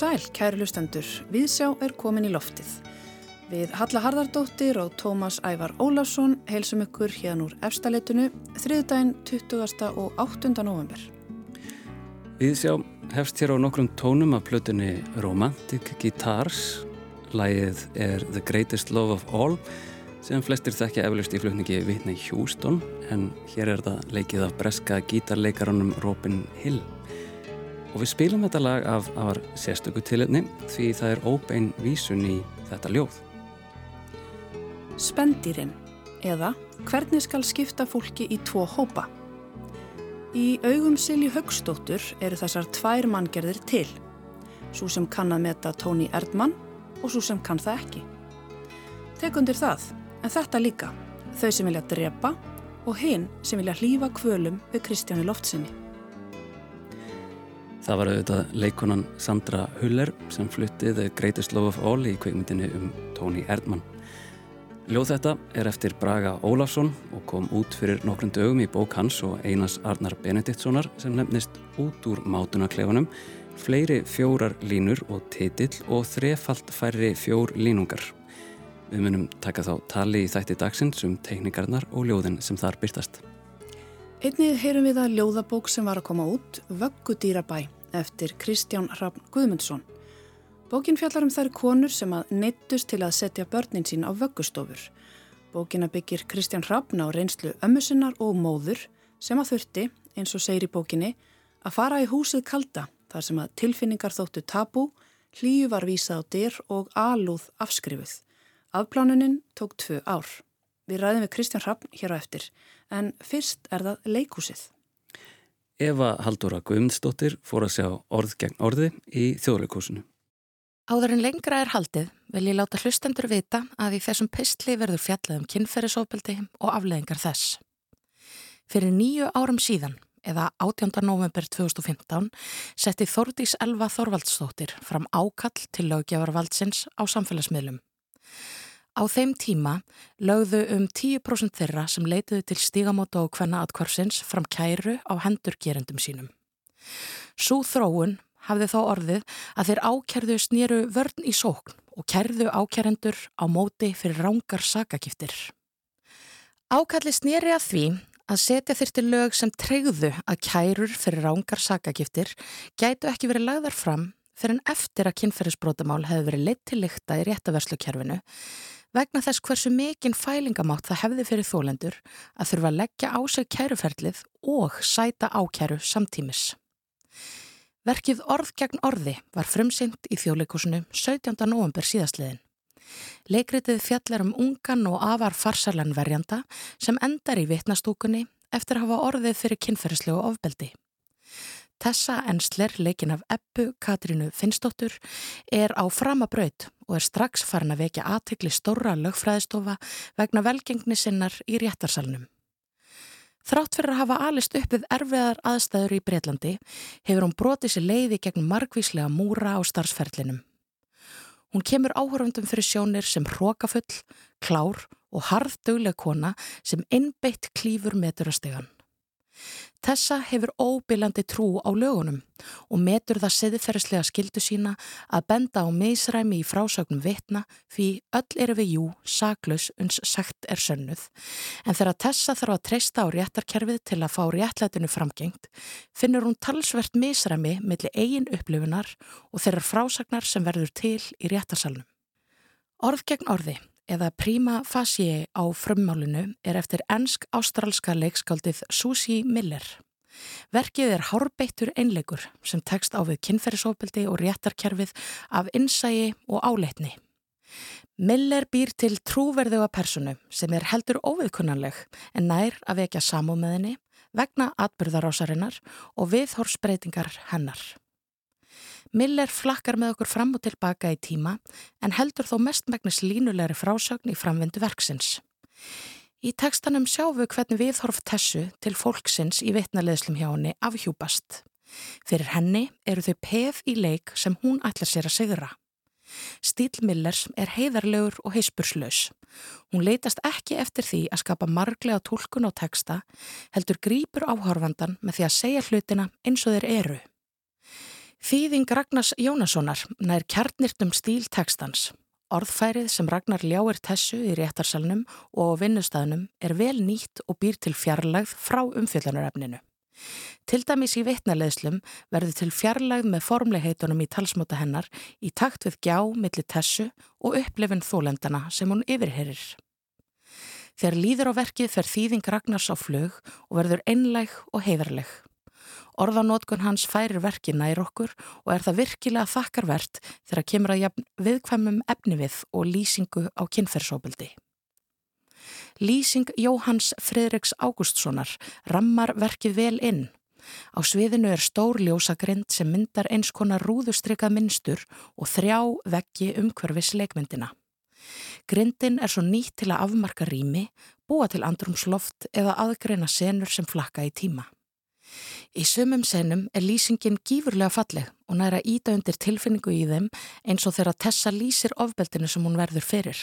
sæl, kæru lustendur. Viðsjá er komin í loftið. Við Halla Harðardóttir og Tómas Ævar Ólafsson heilsum ykkur hérna úr efstaleitunu þriðdægin 20. og 8. november. Viðsjá hefst hér á nokkrum tónum af plötunni Romantic Guitars. Lægið er The Greatest Love of All sem flestir þekkja eflust í flutningi Whitney Houston en hér er það leikið af breska gítarleikaranum Robin Hill. Og við spilum þetta lag af, af sérstöku tilitni því það er óbein vísun í þetta ljóð. Spendýrin eða hvernig skal skipta fólki í tvo hópa. Í augum Silju Högstóttur eru þessar tvær manngerðir til. Svo sem kann að meta Tóni Erdmann og svo sem kann það ekki. Tekundir það, en þetta líka. Þau sem vilja drepa og hinn sem vilja hlýfa kvölum við Kristjáni Loftsinni. Það var auðvitað leikonan Sandra Huller sem fluttið The Greatest Love of All í kveikmyndinni um Tóni Erdmann. Ljóð þetta er eftir Braga Ólafsson og kom út fyrir nokkrum dögum í bók hans og Einars Arnar Benediktssonar sem nefnist út úr mátunarklefunum, fleiri fjórar línur og titill og þrefalt færri fjór línungar. Við munum taka þá tali í þætti dagsins um teknikarnar og ljóðin sem þar byrtast. Einnið heyrum við að ljóðabók sem var að koma út, Vöggudýrabæ, eftir Kristján Hrafn Guðmundsson. Bókin fjallar um þær konur sem að neittust til að setja börnin sín á vöggustofur. Bókina byggir Kristján Hrafn á reynslu ömmusinnar og móður sem að þurfti, eins og segir í bókinni, að fara í húsið kalda þar sem að tilfinningar þóttu tabú, hlýju var vísað á dyr og alúð afskrifuð. Afplánunin tók tvö ár. Við ræðum við Kristján Hrafn hér á eftir, en fyrst er það leikúsið. Eva Haldóra Guðmundsdóttir fór að sjá orð gegn orði í þjóðleikúsinu. Áður en lengra er haldið vil ég láta hlustendur vita að í þessum pistli verður fjallað um kynferðisofbeldi og afleðingar þess. Fyrir nýju árum síðan, eða 18. november 2015, setti Þordís Elva Þorvaldsdóttir fram ákall til löggevarvaldsins á samfélagsmiðlum. Á þeim tíma lögðu um 10% þeirra sem leitiðu til stígamóta og hvenna atkvarsins fram kæru á hendur gerendum sínum. Sú þróun hafði þá orðið að þeir ákjærðu snýru vörn í sókn og kærðu ákjærendur á móti fyrir rángar sakakiftir. Ákalli snýri að því að setja þyrti lög sem treyðu að kærur fyrir rángar sakakiftir gætu ekki verið lagðar fram fyrir en eftir að kynferðisbrótamál hefði verið leitt til lykta í réttaverslukerfinu vegna þess hversu mikinn fælingamátt það hefði fyrir þólendur að þurfa að leggja á sig kæruferlið og sæta ákæru samtímis. Verkið Orð gegn orði var frumsynt í þjóðleikusinu 17. november síðastliðin. Leikritið fjallar um ungan og afar farsalan verjanda sem endar í vitnastúkunni eftir að hafa orðið fyrir kynferðslegu ofbeldi. Tessa Ensler, leikin af Eppu Katrínu Finnsdóttur, er á framabraut og er strax farin að vekja aðtikli stóra lögfræðistofa vegna velgengni sinnar í réttarsalunum. Þrátt fyrir að hafa alist upp við erfiðar aðstæður í Breitlandi hefur hún brotið sér leiði gegn margvíslega múra á starfsferlinum. Hún kemur áhörfundum fyrir sjónir sem hrókafull, klár og harðdugleg kona sem innbeitt klífur meturastegan. Tessa hefur óbylandi trú á lögunum og metur það siðferðslega skildu sína að benda á misræmi í frásögnum vitna því öll eru við jú saklaus uns sagt er sönnuð en þegar Tessa þarf að treysta á réttarkerfið til að fá réttlætinu framgengt finnur hún talsvert misræmi millir eigin upplifunar og þeirra frásagnar sem verður til í réttarsalunum. Orð gegn orði eða Prima Facie á frummálinu er eftir ennsk-ástrálska leikskáldið Susie Miller. Verkið er hárbeittur einleikur sem tekst á við kynferðisofbildi og réttarkerfið af innsægi og áleitni. Miller býr til trúverðuga personu sem er heldur óviðkunnanleg en nær að vekja henni vegna atbyrðarásarinnar og viðhorsbreytingar hennar. Miller flakkar með okkur fram og tilbaka í tíma en heldur þó mestmægnis línulegri frásögn í framvindu verksins. Í tekstanum sjáum við hvernig viðhorf tessu til fólksins í vitnaleðslum hjá henni afhjúpast. Fyrir henni eru þau pef í leik sem hún ætlar sér að sigra. Stíl Millers er heiðarlegur og heispurslaus. Hún leitast ekki eftir því að skapa marglega tólkun á teksta, heldur grýpur áhorfandan með því að segja hlutina eins og þeir eru. Þýðing Ragnars Jónassonar nær kjarnirtum stíl tekstans. Orðfærið sem Ragnar ljáir tessu í réttarsalnum og vinnustæðnum er vel nýtt og býr til fjarlægð frá umfjöldunarefninu. Til dæmis í vitnaleðslum verður til fjarlægð með formlegheitunum í talsmóta hennar í takt við gjá, milli tessu og upplifin þólendana sem hún yfirherir. Þegar líður á verkið fer þýðing Ragnars á flög og verður einlæg og heiðarleg. Orðanótkun hans færir verkið nær okkur og er það virkilega þakkarvert þegar kemur að jafn viðkvæmum efni við og lýsingu á kynferðsóbildi. Lýsing Jóhanns Fridriks Ágústssonar rammar verkið vel inn. Á sviðinu er stór ljósagrind sem myndar eins konar rúðustrykað minnstur og þrjá veggi umhverfis leikmyndina. Grindin er svo nýtt til að afmarka rými, búa til andrumsloft eða aðgreina senur sem flakka í tíma. Í sumum senum er lýsingin gífurlega falleg og næra íta undir tilfinningu í þeim eins og þeirra Tessa lýsir ofbeldinu sem hún verður fyrir.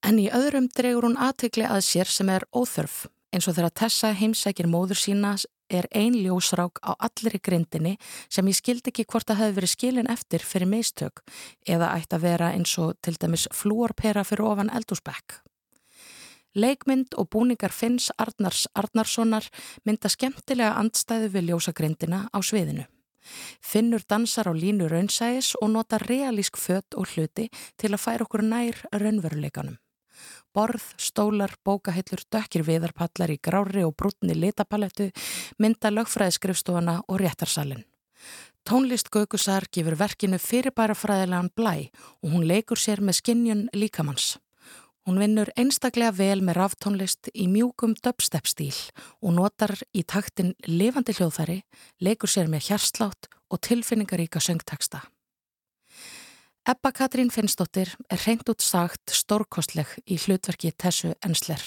En í öðrum dregur hún aðtegli að sér sem er óþörf eins og þeirra Tessa heimsækir móður sína er ein ljósrák á allir í grindinni sem ég skildi ekki hvort að hafi verið skilin eftir fyrir meistök eða ætti að vera eins og til dæmis flúorpera fyrir ofan eldúsbekk. Leikmynd og búningar Finns Arnars Arnarssonar mynda skemmtilega andstæðu við ljósagrindina á sviðinu. Finnur dansar á línu raunsæðis og nota realísk fött og hluti til að færa okkur nær raunveruleikanum. Borð, stólar, bókahillur, dökkir viðarpallar í grári og brútni litapalettu mynda lögfræðiskrifstofana og réttarsalinn. Tónlist Gaugusar gefur verkinu fyrirbæra fræðilegan blæ og hún leikur sér með skinnjun líkamanns. Hún vinnur einstaklega vel með ráftónlist í mjúkum dubstep stíl og notar í taktin lifandi hljóðfæri, leikur sér með hjarslátt og tilfinningaríka söngteksta. Ebba Katrín Finnsdóttir er reynd út sagt stórkostleg í hlutverki Tessu Ensler.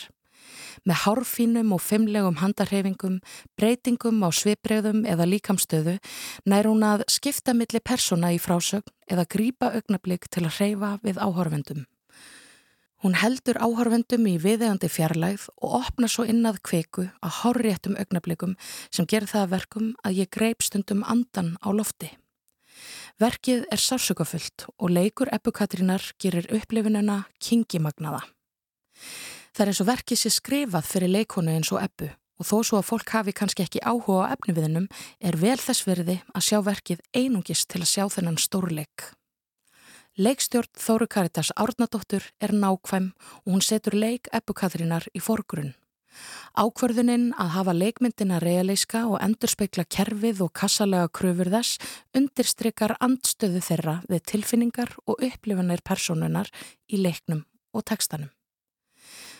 Með hárfínum og fimmlegum handarhefingum, breytingum á svipbreyðum eða líkamstöðu nær hún að skipta milli persóna í frásögn eða grípa augnablík til að hreyfa við áhorfendum. Hún heldur áhörvendum í viðegandi fjarlægð og opna svo innað kveiku að hárréttum augnablikum sem ger það verkum að ég greip stundum andan á lofti. Verkið er sársökafullt og leikur epukatrínar gerir upplifinuna kingimagnaða. Það er eins og verkið sé skrifað fyrir leikonu eins og epu og þó svo að fólk hafi kannski ekki áhuga á efniviðinum er vel þess verði að sjá verkið einungis til að sjá þennan stórleik. Leikstjórn Þóru Karitas Árnadóttur er nákvæm og hún setur leik epukatrínar í forgrunn. Ákverðuninn að hafa leikmyndina realíska og endurspekla kerfið og kassalega kröfur þess undirstrykar andstöðu þeirra við tilfinningar og upplifanir personunar í leiknum og tekstanum.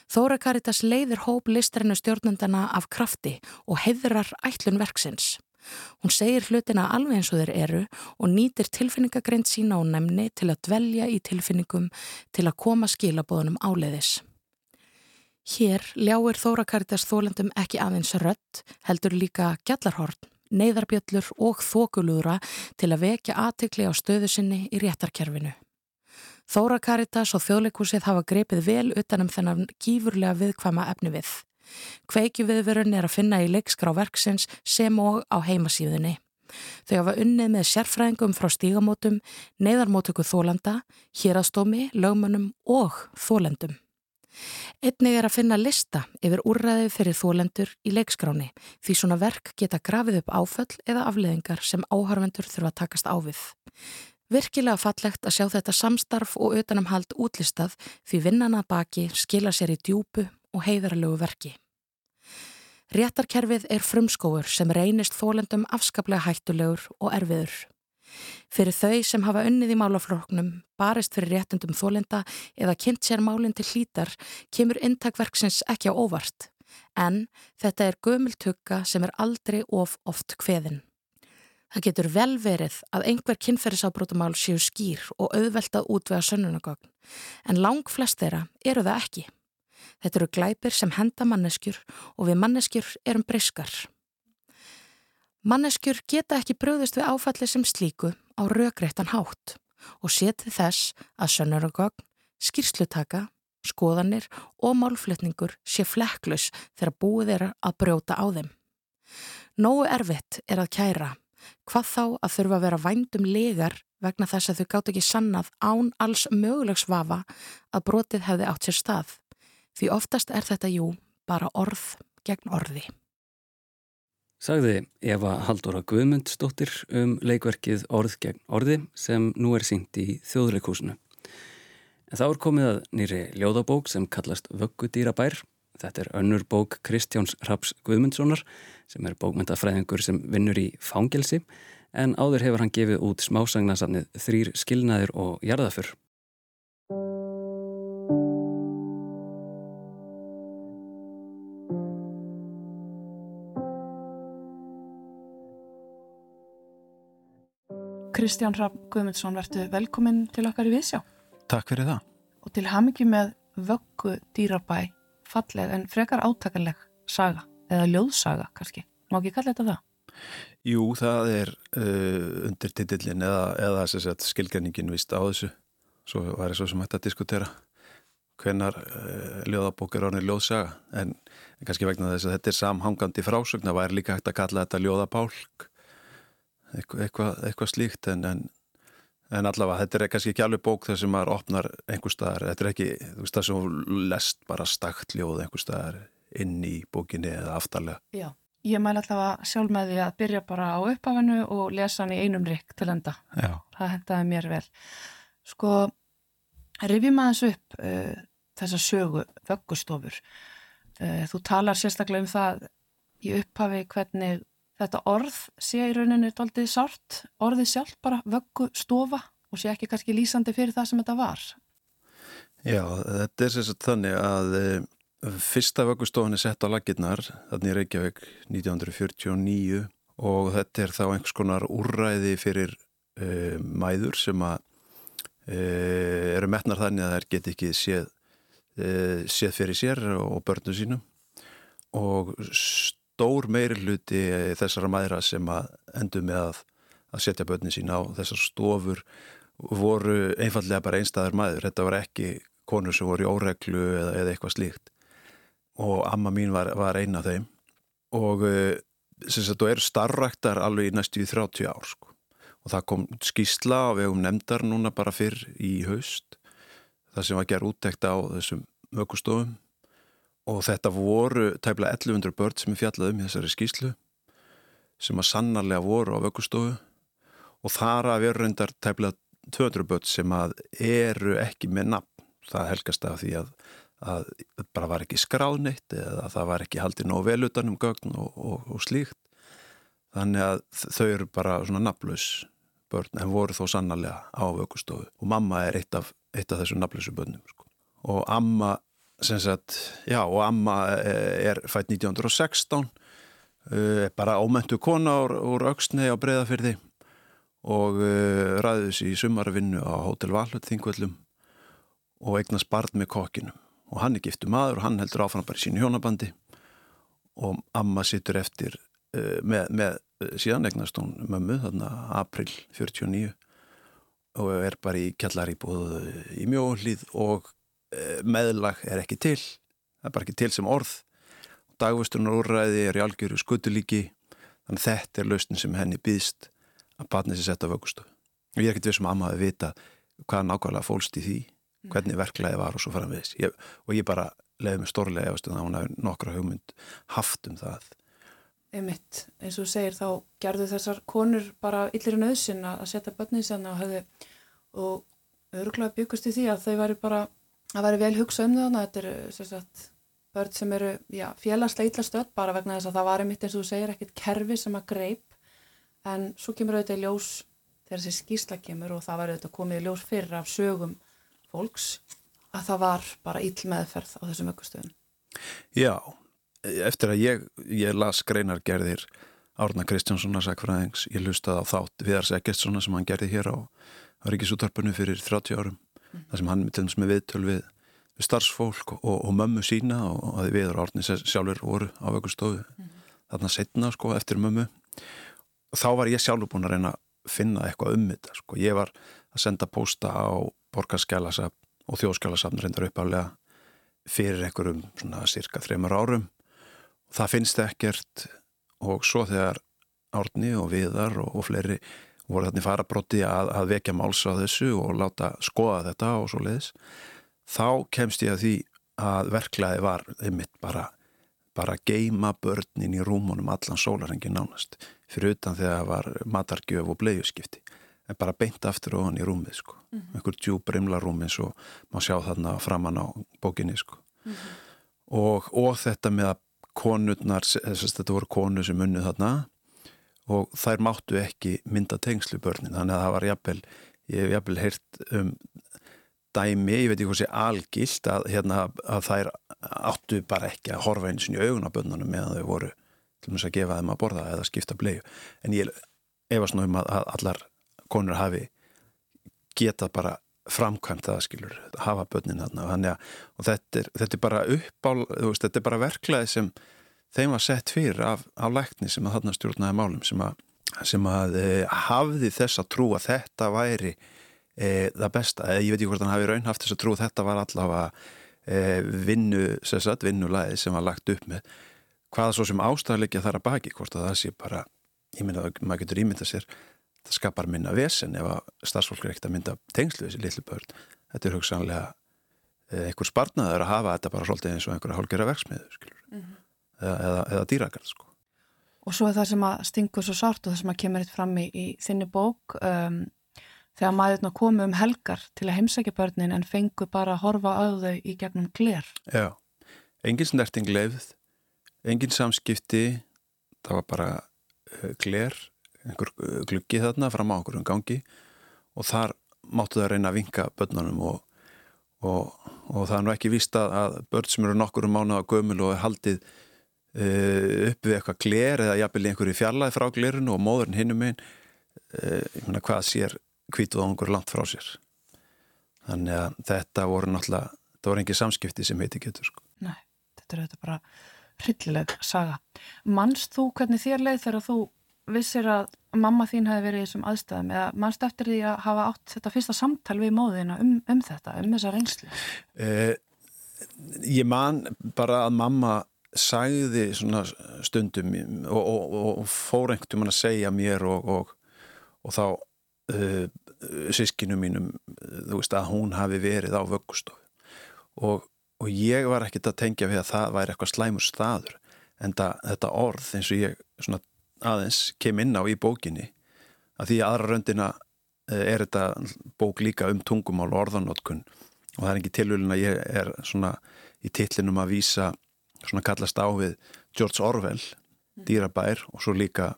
Þóra Karitas leiðir hóp listrænu stjórnendana af krafti og heiðrar ætlun verksins. Hún segir hlutina alveg eins og þeir eru og nýtir tilfinningagreint sína á nefni til að dvelja í tilfinningum til að koma skilabóðunum áleiðis. Hér ljáir Þórakaritas þólendum ekki aðeins rött, heldur líka gjallarhorn, neyðarbjöllur og þókulúra til að vekja aðtikli á stöðu sinni í réttarkerfinu. Þórakaritas og þjóðleikúsið hafa greipið vel utanum þennan gífurlega viðkvama efni við. Kveikjuviðvörun er að finna í leikskrá verksins sem og á heimasíðunni. Þau hafa unnið með sérfræðingum frá stígamótum, neyðarmótöku þólanda, hýrastómi, lögmönnum og þólendum. Einnig er að finna lista yfir úrræðið fyrir þólendur í leikskráni því svona verk geta grafið upp áföll eða afleðingar sem áharvendur þurfa að takast á við. Virkilega fallegt að sjá þetta samstarf og utanamhald útlistað því vinnana baki skila sér í djúpu og heiðarlegu verki. Réttarkerfið er frumskóur sem reynist þólendum afskaplega hættulegur og erfiður. Fyrir þau sem hafa unnið í málafloknum, barist fyrir réttundum þólenda eða kynnt sér málinn til hlítar, kemur intakverksins ekki á óvart. En þetta er gömultugga sem er aldrei of oft kveðin. Það getur vel verið að einhver kynferðisábrótumál séu skýr og auðveltað útvega sönnunagögn, en lang flest þeirra eru það ekki. Þetta eru glæpir sem henda manneskjur og við manneskjur erum briskar. Manneskjur geta ekki bröðist við áfalli sem slíku á rökreittan hátt og setið þess að sönnuragögn, skýrslutaka, skoðanir og málflutningur sé flekklus þegar búið er að brjóta á þeim. Nógu erfitt er að kæra Hvað þá að þurfa að vera vændum legar vegna þess að þau gátt ekki sannað án alls mögulegsvafa að brotið hefði átt sér stað. Því oftast er þetta jú bara orð gegn orði. Sagði Eva Haldóra Guðmundsdóttir um leikverkið Orð gegn orði sem nú er syngt í þjóðleikúsinu. En þá er komið að nýri ljóðabók sem kallast Vöggudýrabær. Þetta er önnur bók Kristjáns Raps Guðmundssonar sem er bókmyndafræðingur sem vinnur í fangelsi en áður hefur hann gefið út smásagnasafnið Þrýr skilnaðir og jarðafur. Kristján Rapp Guðmundsson, verður velkomin til okkar í Vísjá. Takk fyrir það. Og til hamingi með vöggu dýrabæ, falleg en frekar átakanleg saga, eða ljóðsaga kannski. Má ekki kalla þetta það? Jú, það er uh, undir titillin eða, eða sagt, skilgjörningin vist á þessu. Svo var það svo sem hægt að diskutera hvenar uh, ljóðabók er orðin ljóðsaga. En, en kannski vegna þess að þetta er samhangandi frásögn, það væri líka hægt að kalla þetta ljóðabálk, eitthvað, eitthvað, eitthvað slíkt en, en En allavega, þetta er kannski ekki alveg bók þar sem maður opnar einhver staðar, þetta er ekki, þú veist það sem lest bara stakt ljóð einhver staðar inn í bókinni eða aftarlega. Já, ég mæl allavega sjálf með því að byrja bara á upphafinu og lesa hann í einum rikk til enda. Já. Það hendaði mér vel. Sko, rifjum aðeins upp uh, þessa sögu, vöggustofur. Uh, þú talar sérstaklega um það í upphafi hvernig þetta orð sé í rauninni doldið sárt, orðið sjálf bara vöggu stofa og sé ekki kannski lýsandi fyrir það sem þetta var. Já, þetta er sérstaklega þannig að e, fyrsta vöggustofan er sett á laginnar, þannig Reykjavík 1949 og þetta er þá einhvers konar úrræði fyrir e, mæður sem að e, eru metnar þannig að þær get ekki séð, séð fyrir sér og börnu sínum og stór meiri hluti þessara mæðra sem endur með að, að setja börnin sín á þessar stofur voru einfallega bara einstæðar mæður. Þetta var ekki konur sem voru í óreglu eða, eða eitthvað slíkt og amma mín var, var eina af þeim og sem sagt, þú eru starraktar alveg í næstu í 30 ár sko. og það kom skýsla á vegum nefndar núna bara fyrr í haust það sem var gerð úttekt á þessum mögustofum og þetta voru tæmlega 1100 börn sem er fjallað um í þessari skýslu sem að sannarlega voru á vöggustofu. Og þar að veru reyndar tæmlega 200 börn sem að eru ekki með nafn. Það helgast af því að, að bara var ekki skráðneitt eða það var ekki haldið nóg vel utan um gögn og, og, og slíkt. Þannig að þau eru bara svona nafnlaus börn en voru þó sannarlega á vöggustofu. Og mamma er eitt af, eitt af þessum nafnlausu börnum sko. og amma Sagt, já, og amma eh, er fætt 1916 er bara ámöntu kona úr, úr auksnei á breyðafyrði og uh, ræðis í sumarvinnu á Hotel Valhut þingvöllum og eignast barn með kokkinum. Og hann er giftu maður og hann heldur áfram bara í sínu hjónabandi og amma sittur eftir uh, með, með síðan eignast hún mömmu þarna april 49 og er bara í kjallarýbúð í mjóhlið og Eh, meðlag er ekki til það er bara ekki til sem orð. Dagvöstunar úrræði er í algjöru skutulíki þannig þetta er lausnin sem henni býðst að batna sér setja vöggustu og ég er ekkert við sem um amma að vita hvað nákvæmlega fólst í því hvernig verklaði var og svo fara við þess og ég bara leiði mig stórlega efast um það hún hafi nokkra hugmynd haft um það. Einmitt, eins og segir þá gerðu þessar konur bara yllir en auðsin að setja börnið sérna og höfðu og öruglega byggust í því að þau væri bara það væri vel hugsa um það þetta eru sagt, börn sem eru já, félagslega illa stödd bara vegna þess að það var einmitt eins og þú segir ekkert kerfi sem að greip en svo kemur auðvitað í ljós þegar þessi skýrsla kemur og það var auðvitað komið í ljós fyrir af sögum fólks að það var bara ill meðferð á þessum ökkustöðun Já, eftir að ég, ég las greinargerðir Árna Kristjánssona sagfræðings, ég lustaði á þátt Viðars Eggertssona sem hann gerði hér á, Ríkisútarpunni fyrir 30 árum. Þar sem hann til dæmis með viðtöl við, við starfsfólk og, og mömmu sína og að við og Árni sjálfur voru á vöggustofu mm. þarna setna sko eftir mömmu og þá var ég sjálfur búin að reyna að finna eitthvað um þetta sko. Ég var að senda posta á borgarskjálasafn og þjóðskjálasafn reyndar uppálega fyrir einhverjum svona cirka þreymar árum og það finnst ekkert og svo þegar Árni og Viðar og, og fleiri voru þarna í farabróti að, að vekja máls á þessu og láta skoða þetta og svo leiðis þá kemst ég að því að verklaði var einmitt bara bara geima börnin í rúmunum allan sólarengin nánast fyrir utan þegar það var matargjöf og bleiuskipti en bara beint aftur og hann í rúmið sko mm -hmm. einhver djúbrimla rúm eins og má sjá þarna framann á bókinni sko mm -hmm. og, og þetta með að konurnar, þess að þetta voru konur sem unnið þarna og þær máttu ekki mynda tengslu börnin. Þannig að það var jafnvel, ég hef jafnvel heyrt um dæmi, ég veit ekki hvað sé algilt að, hérna, að þær áttu bara ekki að horfa eins og í augun á börnunum meðan þau voru til og að gefa þeim að borða eða skipta bleiu. En ég efast nú um að allar konur hafi getað bara framkvæmt það skilur, hafa börnin þarna. Að þetta er, þetta er bara uppál veist, þetta er bara verklaði sem þeim var sett fyrir af, af lækni sem að þarna stjórnaði málum sem að, sem að e, hafði þessa trú að þetta væri e, það besta, eða ég veit ekki hvort hann hafi raun haft þessa trú, þetta var allavega e, vinnu, sérsagt vinnulæði sem var lagt upp með hvaða svo sem ástæðarleikja þar að baki, hvort að það sé bara, ég minna að maður getur ímynda sér það skapar minna vesen ef að starfsfólk er ekkert að mynda tengslu þessi litlu börn. Þetta er hugsanlega eh, einhver sparnaður að hafa þetta bara svolítið eins og einhverja hálgjörða verksmiðu mm -hmm. Eða, eða, eða dýrakar sko. Og svo er það sem að stingur svo sárt og það sem að kemur hitt fram í, í þinni bók um, þegar maðurna komu um helgar til að heimsækja börnin en fengu bara að horfa á þau í gegnum gler. Já, engin snerting leifð, engin samskipti, það var bara uh, gler einhver uh, gluggi þarna fram á okkur um gangi og þar máttu það reyna að vinka börnunum og, og, og það er nú ekki víst að börn sem eru nokkur um mánu á gömul og er haldið upp við eitthvað gler eða jafnvel einhverju fjallaði frá glerinu og móðurinn hinnum einn uh, ég menna hvað sér hvituð á einhverju langt frá sér þannig að þetta voru náttúrulega það voru engið samskipti sem heiti getur sko. Nei, þetta er þetta bara hryllileg saga. Manst þú hvernig þér leið þegar þú vissir að mamma þín hefði verið í þessum aðstæðum eða mannst eftir því að hafa átt þetta fyrsta samtal við móðina um, um þetta, um þessa reynslu? Eh, ég man bara að mamma sagði svona stundum og, og, og fór einhvern veginn að segja mér og, og þá uh, sískinu mínum þú veist að hún hafi verið á vöggustofu. Og ég var ekkert að tengja við að það væri eitthvað slæmur staður en það, þetta orð eins og ég svona aðeins kem inn á í bókinni að því aðra röndina eh, er þetta bók líka um tungumál og orðanótkun og það er ekki tilvölin að ég er svona í tillinum að vísa svona kallast á við George Orwell mm. dýrabær og svo líka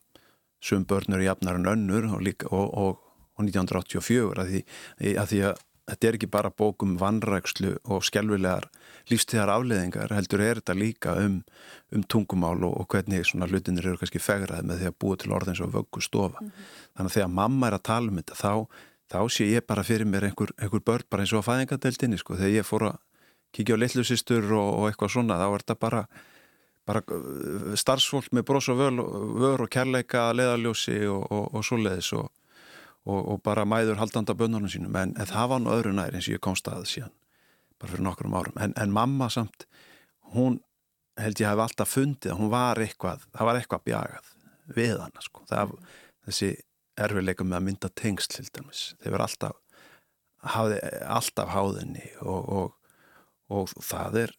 sum börnur í afnarinn önnur og, líka, og, og, og 1984 að því, að því að þetta er ekki bara bókum vannrækslu og skjálfilegar lífstíðar afleðingar heldur er þetta líka um, um tungumál og, hvernig svona hlutinir eru kannski fegraði með því að búa til orðins og vöggu stofa. Mm -hmm. Þannig að þegar mamma er að tala um þetta þá, þá sé ég bara fyrir mér einhver, einhver börn bara eins og að fæðingadeildinni sko þegar ég fór að kíkja á litlusistur og, og eitthvað svona þá er þetta bara, bara uh, starfsfólk með brós og vör, vör og kærleika leðaljósi og, og svoleiðis og og, og bara mæður haldanda bönnunum sínum en, en það var nú öðru nær eins og ég kom staðið síðan bara fyrir nokkrum árum en, en mamma samt, hún held ég hef alltaf fundið að hún var eitthvað það var eitthvað bjagað við hana sko. það, þessi erfiðleika með að mynda tengsl til dæmis þeir verið alltaf hafði, alltaf háðinni og, og, og það er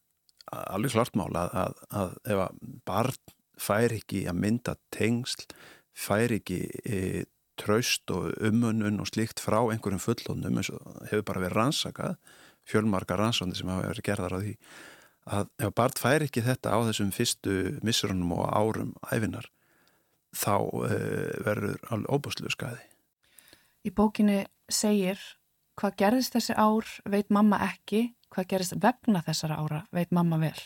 alveg klart mála að, að, að ef að barn fær ekki að mynda tengsl fær ekki e, traust og umunun og slíkt frá einhverjum fullónum eins og hefur bara verið rannsakað fjölmarka rannsóndi sem hafa verið gerðar á því að ef barn fær ekki þetta á þessum fyrstu missurunum og árum æfinar þá uh, verður alveg óbúslu skæði. Í bókinni segir hvað gerðist þessi ár veit mamma ekki, hvað gerðist vegna þessara ára veit mamma vel.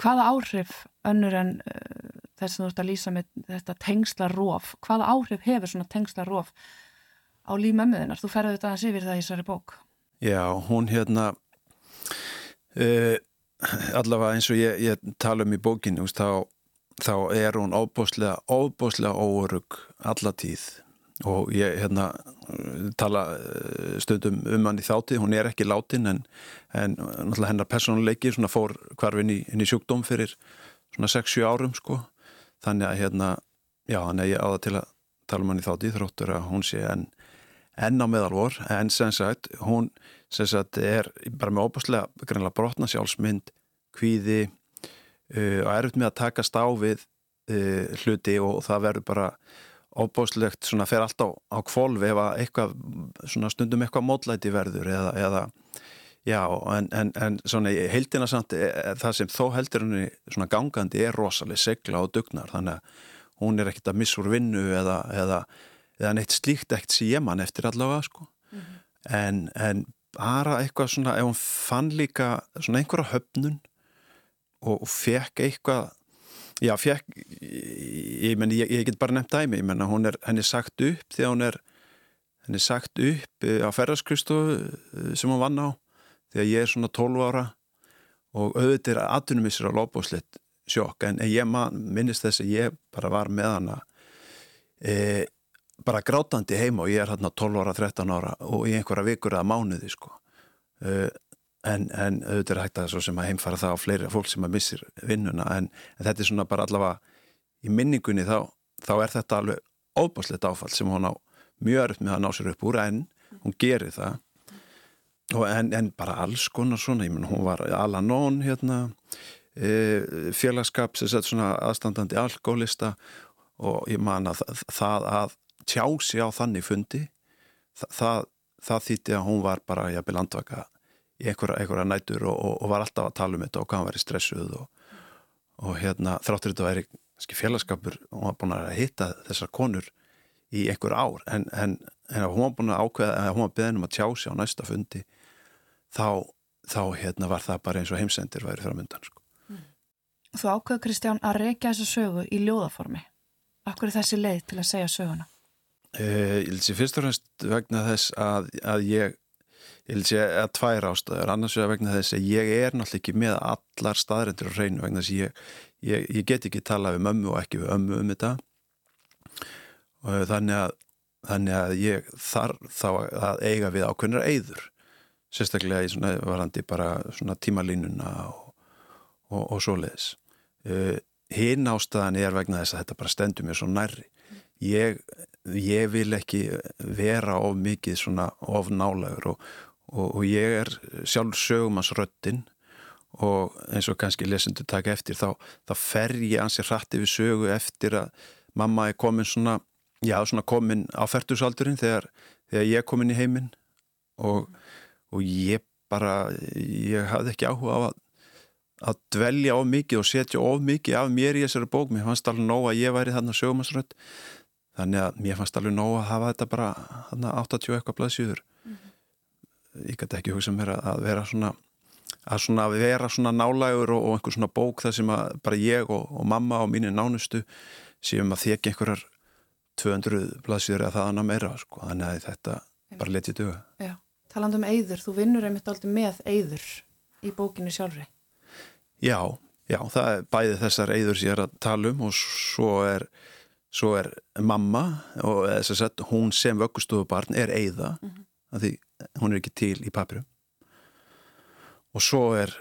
Hvaða áhrif önnur en uh, þess að þú ert að lýsa með þetta tengslarof, hvaða áhrif hefur svona tengslarof á lífmömmuðinar? Þú ferði þetta aðeins yfir það í þessari bók. Já, hún hérna uh, allavega eins og ég, ég tala um í bókinu, þá, þá er hún óbúslega, óbúslega óörug allatíð og ég hérna tala eh, stundum um hann í þáttið, hún er ekki látin en, en hennar personleiki fór hvarfinn í, í sjúkdóm fyrir svona 6-7 árum sko. Þannig að hérna já, þannig að ég áða til að tala um hann í þátti þróttur að hún sé enn enn á meðalvor, en sem sagt hún sem sagt er bara með óbúslega greinlega brotna sjálfsmynd kvíði uh, og erfitt með að takast á við uh, hluti og það verður bara óbúslegt svona fer alltaf á kvolv ef að eitthvað svona stundum eitthvað módlæti verður eða, eða já en, en, en svona heildina samt e, e, það sem þó heldur henni svona gangandi er rosalega segla og dugnar þannig að hún er ekkert að missa úr vinnu eða, eða eða neitt slíkt ekkert sem ég mann eftir allavega sko mm -hmm. en, en bara eitthvað svona ef hún fann líka svona einhverja höfnun og, og fekk eitthvað já fekk ég, meni, ég, ég get bara nefnt dæmi ég menna hún er henni sagt upp þegar hún er henni sagt upp eh, á ferðarskristofu eh, sem hún vann á þegar ég er svona 12 ára og auðvitað er aðtunum í sér á lóbúslitt sjokk en ég man, minnist þess að ég bara var með hana e, bara grátandi heima og ég er hérna 12 ára, 13 ára og í einhverja vikur eða mánuði sko. Uh, en, en auðvitað er hægt að svo sem að heimfara það á fleiri fólk sem að missir vinnuna. En, en þetta er svona bara allavega í minningunni þá, þá er þetta alveg óbáslegt áfall sem hún á mjög örf með að ná sér upp úr en hún gerir það. En, en bara alls konar svona ég menn hún var Alanón hérna e, félagskap sem sett svona aðstandandi alkoholista. Og ég man að það að tjá sig á þannig fundi Þa, það, það þýtti að hún var bara jafnvel andvaka í einhverja, einhverja nætur og, og, og var alltaf að tala um þetta og hvað hann væri stressuð og, og hérna þráttur þetta væri félagskapur og hún var búin að hitta þessar konur í einhver ár en, en, en hún var búin að ákveða að hún var beðin um að tjá sig á næsta fundi þá, þá hérna var það bara eins og heimsendir væri framöndan sko. mm. Þú ákveðu Kristján að reykja þessa sögu í ljóðaformi Akkur er þessi leið til að segja söguna? Uh, ég vil sé fyrst og fremst vegna þess að, að ég ég vil sé að tvær ástöður annars vegar vegna þess að ég er náttúrulega ekki með allar staðrendur á hreinu vegna þess að ég, ég, ég get ekki tala við mömmu og ekki við ömmu um þetta. Og þannig að þannig að ég þarf þá að eiga við ákveðnar eigður sérstaklega í svona varandi bara svona tímalínuna og, og, og svoleiðis. Uh, hinn ástæðan er vegna þess að þetta bara stendur mér svo nærri. Ég ég vil ekki vera of mikið svona of nálagur og, og, og ég er sjálf sögumansröttin og eins og kannski lesendur taka eftir þá, þá fer ég ansið hrætti við sögu eftir að mamma er komin svona, já svona komin á færtusaldurinn þegar, þegar ég er komin í heiminn. Og, og ég bara, ég hafði ekki áhuga á að að dvelja of mikið og setja of mikið af mér í þessari bók, mér fannst alveg nóg að ég væri þarna sögumansrött þannig að mér fannst alveg nóg að hafa þetta bara 80 eitthvað blaðsjúður. Ég gæti ekki hugsa mér að vera svona að svona vera svona nálægur og, og einhver svona bók þar sem að bara ég og, og mamma og mínu nánustu séum að þekja einhverjar 200 blaðsjúður eða það annað meira sko. þannig að þetta bara letið duga. Já, taland um eyður, þú vinnur einmitt aldrei með eyður í bókinu sjálfri. Já, já, það er bæði þessar eyður sem ég er að tala um og svo er svo er mamma og sagt, hún sem vöggustofubarn er eigða mm -hmm. því hún er ekki til í papirum og svo er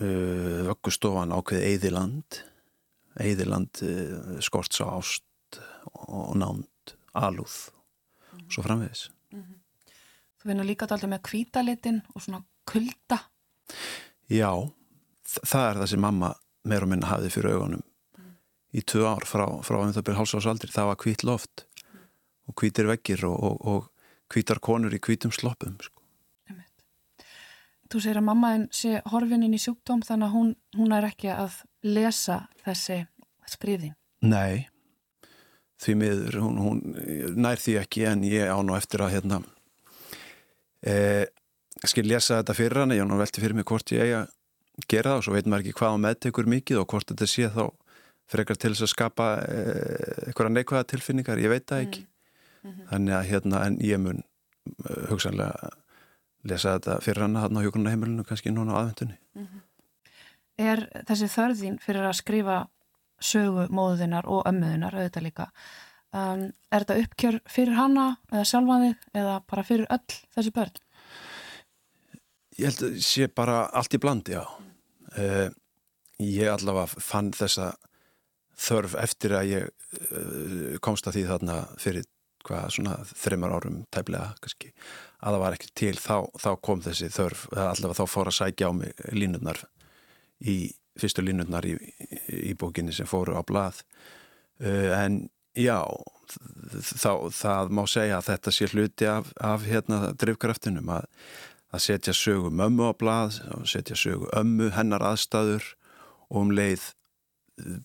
uh, vöggustofan ákveði eigðiland eigðiland uh, skorts á ást og nánd alúð mm -hmm. svo framvegis mm -hmm. Þú vinna líka alltaf með kvítalitin og svona kulda Já, það er það sem mamma meir og minna hafið fyrir augunum í tvö ár frá, frá um það byrja hálsásaldri það var hvít loft mm. og hvítir veggir og, og, og hvítar konur í hvítum sloppum sko. Þú segir að mammaðin sé horfininn í sjúkdóm þannig að hún, hún er ekki að lesa þessi skrifðin Nei því miður, hún, hún nær því ekki en ég án og eftir að hérna e, skil lesa þetta fyrir hann, ég án og velti fyrir mig hvort ég eiga gera það og svo veit maður ekki hvað á meðtekur mikið og hvort þetta sé þá frekar til þess að skapa eh, eitthvað neikvæða tilfinningar, ég veit það ekki. mm -hmm. þannig að hérna en ég mun uh, hugsanlega lesa þetta fyrir hann að hann á hjókunna heimilinu kannski núna á aðvendunni mm -hmm. Er þessi þörðin fyrir að skrifa sögu móðuðinnar og ömmuðinnar auðvitað líka um, er þetta uppkjör fyrir hanna eða sjálfaðið eða bara fyrir öll þessi börn? Ég held að sé bara allt í blandi, já mm. uh, ég allavega fann þessa þörf eftir að ég uh, komst að því þarna fyrir hvað svona þreymar árum tæplega kannski að það var ekki til þá, þá kom þessi þörf allavega þá fór að sækja á mig línurnar í fyrstu línurnar í, í bókinni sem fóru á blað. Uh, en já þá, það má segja að þetta sé hluti af, af hérna drivkraftinum að, að setja sögu mömmu á blað setja sögu ömmu, hennar aðstæður og um leið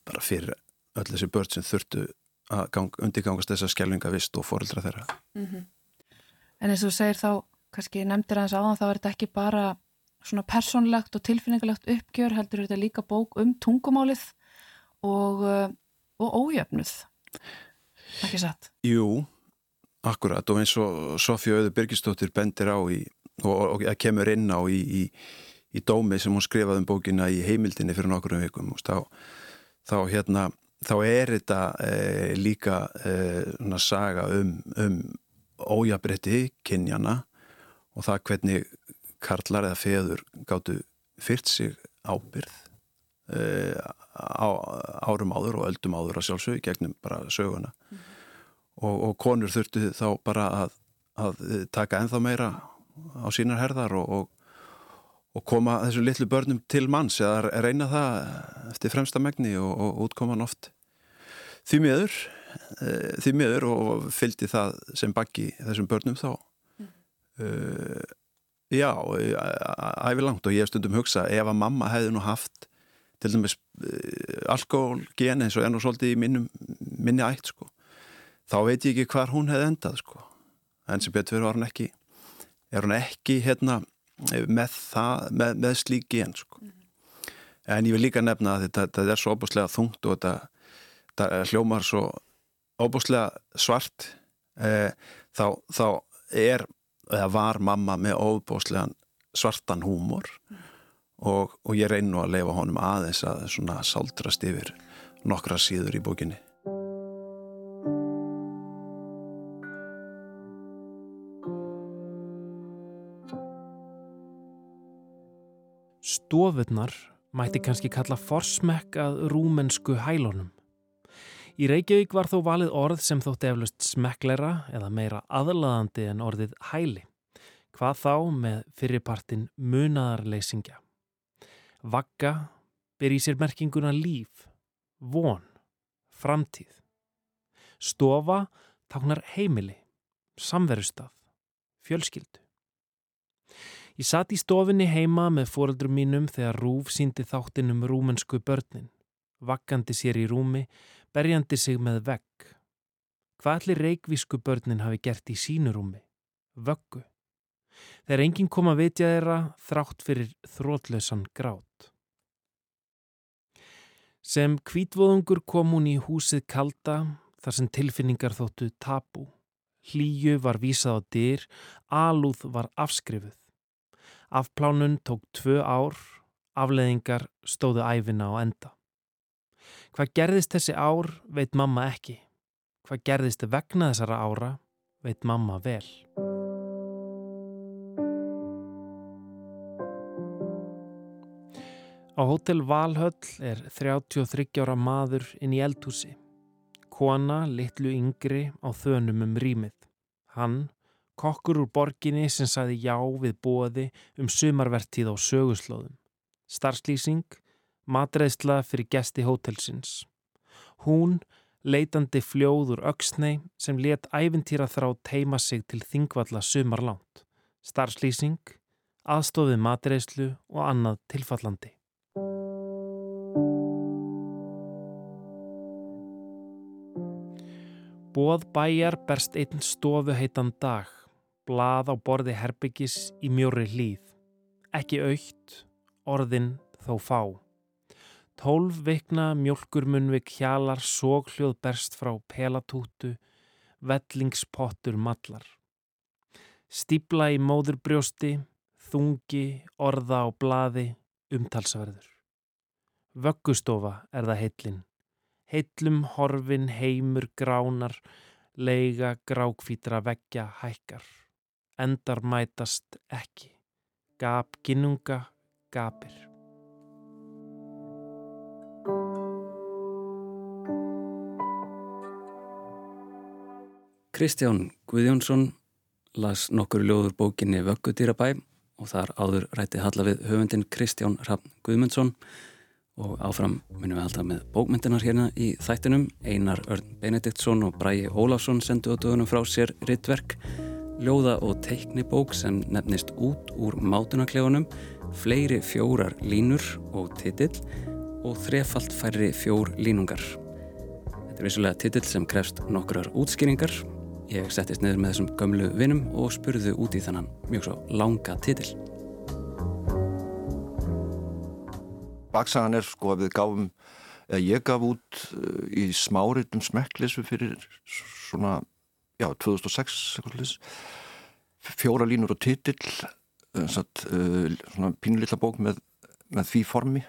bara fyrir öll þessi börn sem þurftu að gang, undirgangast þessa skjelvingavist og fóröldra þeirra. Mm -hmm. En eins og þú segir þá, kannski nefndir aðeins áðan, þá er þetta ekki bara svona personlegt og tilfinningalegt uppgjör, heldur þetta líka bók um tungumálið og, uh, og ójöfnuð. Ekki satt? Jú, akkurat og eins og Sofja Öður Birgistóttir bendir á í, og, og kemur inn á í, í, í dómi sem hún skrifaði um bókina í heimildinni fyrir nokkur um vikum, þá, þá hérna þá er þetta e, líka e, saga um, um ójabretti kynjana og það hvernig karlar eða feður gáttu fyrst sig ábyrð e, á, árum áður og öldum áður að sjálfsög gegnum bara söguna mm. og, og konur þurftu þá bara að, að taka enþá meira á sínar herðar og, og og koma þessu litlu börnum til manns eða reyna það eftir fremsta megni og, og útkoman oft. Því miður uh, því miður og fylgdi það sem bakki þessum börnum þá. Mm. uh, já æfi langt og ég stundum hugsa ef að mamma hefði nú haft til dæmis uh, alkohólgen eins og enn og svolítið í minnum, minni ætt sko, þá veit ég ekki hvar hún hefði endað sko, en sem betur var hún ekki er hún ekki hérna með það, með, með slík gen sko mm. en ég vil líka nefna að þetta, þetta er svo opuslega þungt og þetta þetta hljómar svo óbúslega svart eh, þá, þá er eða var mamma með óbúslegan svartan húmor mm. og, og ég reynu að leifa honum aðeins að svona sáldrast yfir nokkra síður í bókinni Stofurnar mætti kannski kalla forsmekk að rúmensku hælunum Í Reykjavík var þó valið orð sem þótti eflust smeklera eða meira aðlaðandi en orðið hæli. Hvað þá með fyrirpartin munaðarleysingja. Vagga ber í sér merkinguna líf, von, framtíð. Stofa táknar heimili, samverustaf, fjölskyldu. Ég satt í stofinni heima með fóreldrum mínum þegar Rúf síndi þáttinn um rúmensku börnin, vaggandi sér í rúmi berjandi sig með vegg. Hvað allir reikvísku börnin hafi gert í sínurúmi? Vöggu. Þegar enginn kom að vitja þeirra þrátt fyrir þrótlausan grát. Sem kvítvóðungur kom hún í húsið kalda þar sem tilfinningar þóttu tapu. Hlýju var vísað á dyr, alúð var afskrifuð. Afplánun tók tvö ár, afleðingar stóðu æfina á enda. Hvað gerðist þessi ár veit mamma ekki. Hvað gerðist vegna þessara ára veit mamma vel. Á hótel Valhöll er 33 ára maður inn í eldhúsi. Kona litlu yngri á þönum um rýmið. Hann, kokkur úr borginni sem saði já við bóði um sumarvertíð á söguslóðum. Starfslýsing matreðsla fyrir gesti hótelsins. Hún, leitandi fljóður auksnei sem let æfintýra þrá teima sig til þingvalla sumarlánt, starfslýsing, aðstofið matreðslu og annað tilfallandi. Bóð bæjar berst einn stofu heitan dag, blað á borði herbyggis í mjóri hlýð, ekki aukt, orðin þó fá. Tólf vikna mjölkurmunvik hjalar sógljóð berst frá pelatútu, vellingspottur mallar. Stíbla í móðurbrjósti, þungi, orða á blaði, umtalsverður. Vöggustofa er það heitlinn. Heitlum horfin heimur gránar, leiga grákvítra veggja hækkar endar mætast ekki. Gap ginnunga gapir. Kristján Guðjónsson las nokkur ljóður bókinni Vöggutýrabæ og þar áður ræti halla við höfundin Kristján Raffn Guðmundsson og áfram minnum við alltaf með bókmyndinar hérna í þættinum Einar Örn Benediktsson og Bræi Ólafsson sendu á dögunum frá sér rittverk ljóða og teikni bók sem nefnist út úr mátunaklefunum fleiri fjórar línur og titill og þrefalt færri fjór línungar Þetta er vissulega titill sem krefst nokkrar útskýringar Ég settist niður með þessum gömlu vinum og spurðu út í þannan mjög svo langa titil. Baksagan er sko að við gáfum, eða ég gaf út uh, í smáritum smekklisu fyrir svona, já, 2006 eitthvað fjóra línur og titill, uh, svona pínulilla bók með, með því formi.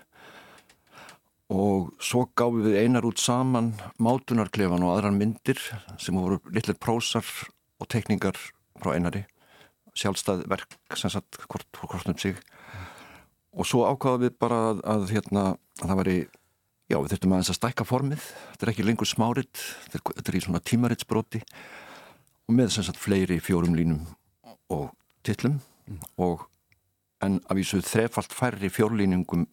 Og svo gáfum við einar út saman mátunarklefan og aðrar myndir sem voru litlir prósar og tekningar frá einari. Sjálfstæð verk sem satt hvort, hvort um sig. Og svo ákvaðum við bara að, að, hérna, að það væri já við þurftum aðeins að stækka formið. Þetta er ekki lengur smárit þetta er í svona tímaritsbroti og með sem sagt fleiri fjórum línum og tillum mm. og en að vísu þrefalt færri fjórlíningum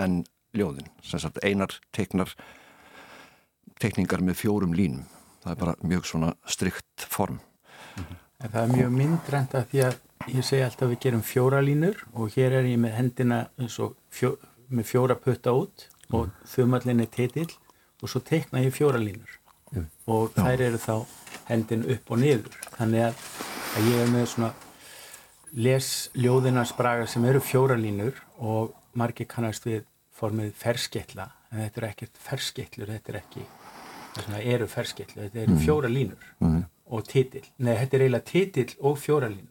en ljóðin, sem sagt einar teiknar teikningar með fjórum línum það er bara mjög svona strikt form mm -hmm. Það er mjög myndrænt að því að ég segi alltaf við gerum fjóra línur og hér er ég með hendina fjó, með fjóra putta út og mm. þumallin er titill og svo teikna ég fjóra línur mm. og þær eru þá hendin upp og niður. Þannig að, að ég er með svona les ljóðinars braga sem eru fjóra línur og margir kannast við formið fersketla en þetta er ekkert ferskettlur þetta er ekki, það eru ferskettlur þetta eru mm. fjóra línur mm. og titill, nei þetta er eiginlega titill og fjóra línur.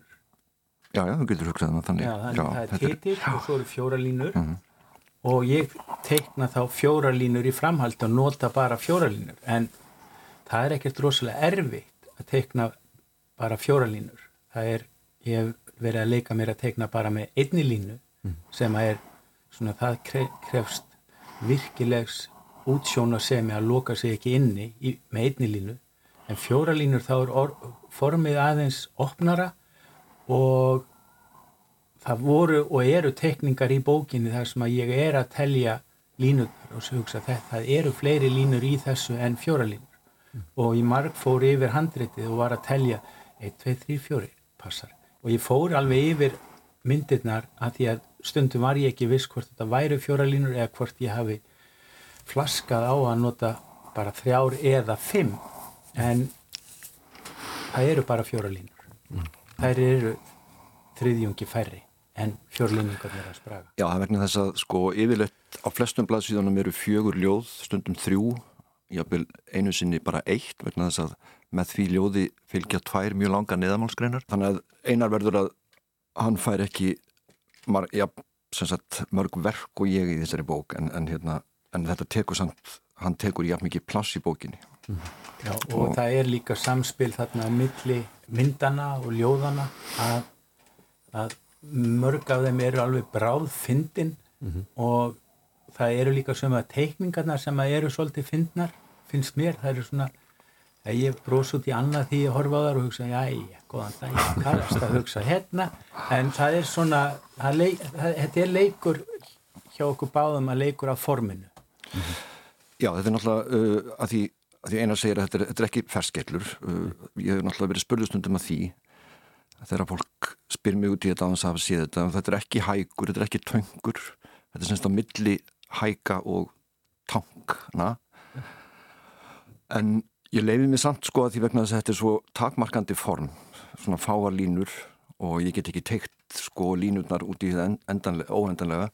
Já, já, þú getur hugsað um þannig. Já, þannig já, það er titill er... og svo eru fjóra línur. Mm. og ég teikna þá fjóra línur í framhald og nota bara fjóra línur. En það er ekkert rosalega erfitt að teikna bara fjóra línur það er, ég hef verið að leika mér að teikna bara með einni línu mm. sem að er svona það krefst virkilegs útsjónasemi að loka sig ekki inni í, með einni línu en fjóra línur þá er or, formið aðeins opnara og það voru og eru tekningar í bókinni þar sem að ég er að telja línur og svo hugsa þetta það eru fleiri línur í þessu en fjóra línur. Og ég marg fór yfir handritið og var að telja 1, 2, 3, 4 passar. Og ég fór alveg yfir myndirnar að því að stundum var ég ekki viss hvort þetta væri fjóralínur eða hvort ég hafi flaskað á að nota bara þrjár eða fimm. En það eru bara fjóralínur mm. þær eru þriðjungi færri en fjórlíningar er að spraga. Já, það vegna þess að sko yfirleitt á flestum blaðsíðanum eru fjögur ljóð stundum þrjú, einu sinni bara eitt vegna þess að með því ljóði fylgja tvær mjög langa neðamálskreinar þannig að einar verður að hann fær ekki mar, ja, sagt, mörg verk og ég í þessari bók en, en, hérna, en þetta tekur samt, hann tekur jafn mikið plass í bókinni mm. Já, og, og það er líka samspil þarna að milli myndana og ljóðana að, að mörg af þeim eru alveg bráð fyndin mm -hmm. og það eru líka sömu að teikningarna sem eru svolítið fyndnar finnst mér, það eru svona að ég brós út í annað því ég horfa á þar og hugsa, já, góðan dag, ég kannast að hugsa hérna, en það er svona, það leik, það, þetta er leikur hjá okkur báðum að leikur af forminu. Já, þetta er náttúrulega, uh, að því, að því eina segir að þetta er, þetta er ekki ferskellur, uh, ég hef náttúrulega verið spurðustundum að því, þegar fólk spyr mjög út í þetta á þess að hafa séð þetta, þetta er ekki hægur, þetta er ekki töngur, þetta er semst á milli hæga og tankna, en Ég leiði mig samt sko að því vegna þess að þetta er svo takmarkandi form, svona fáar línur og ég get ekki teikt sko línurnar út í það óendanlega.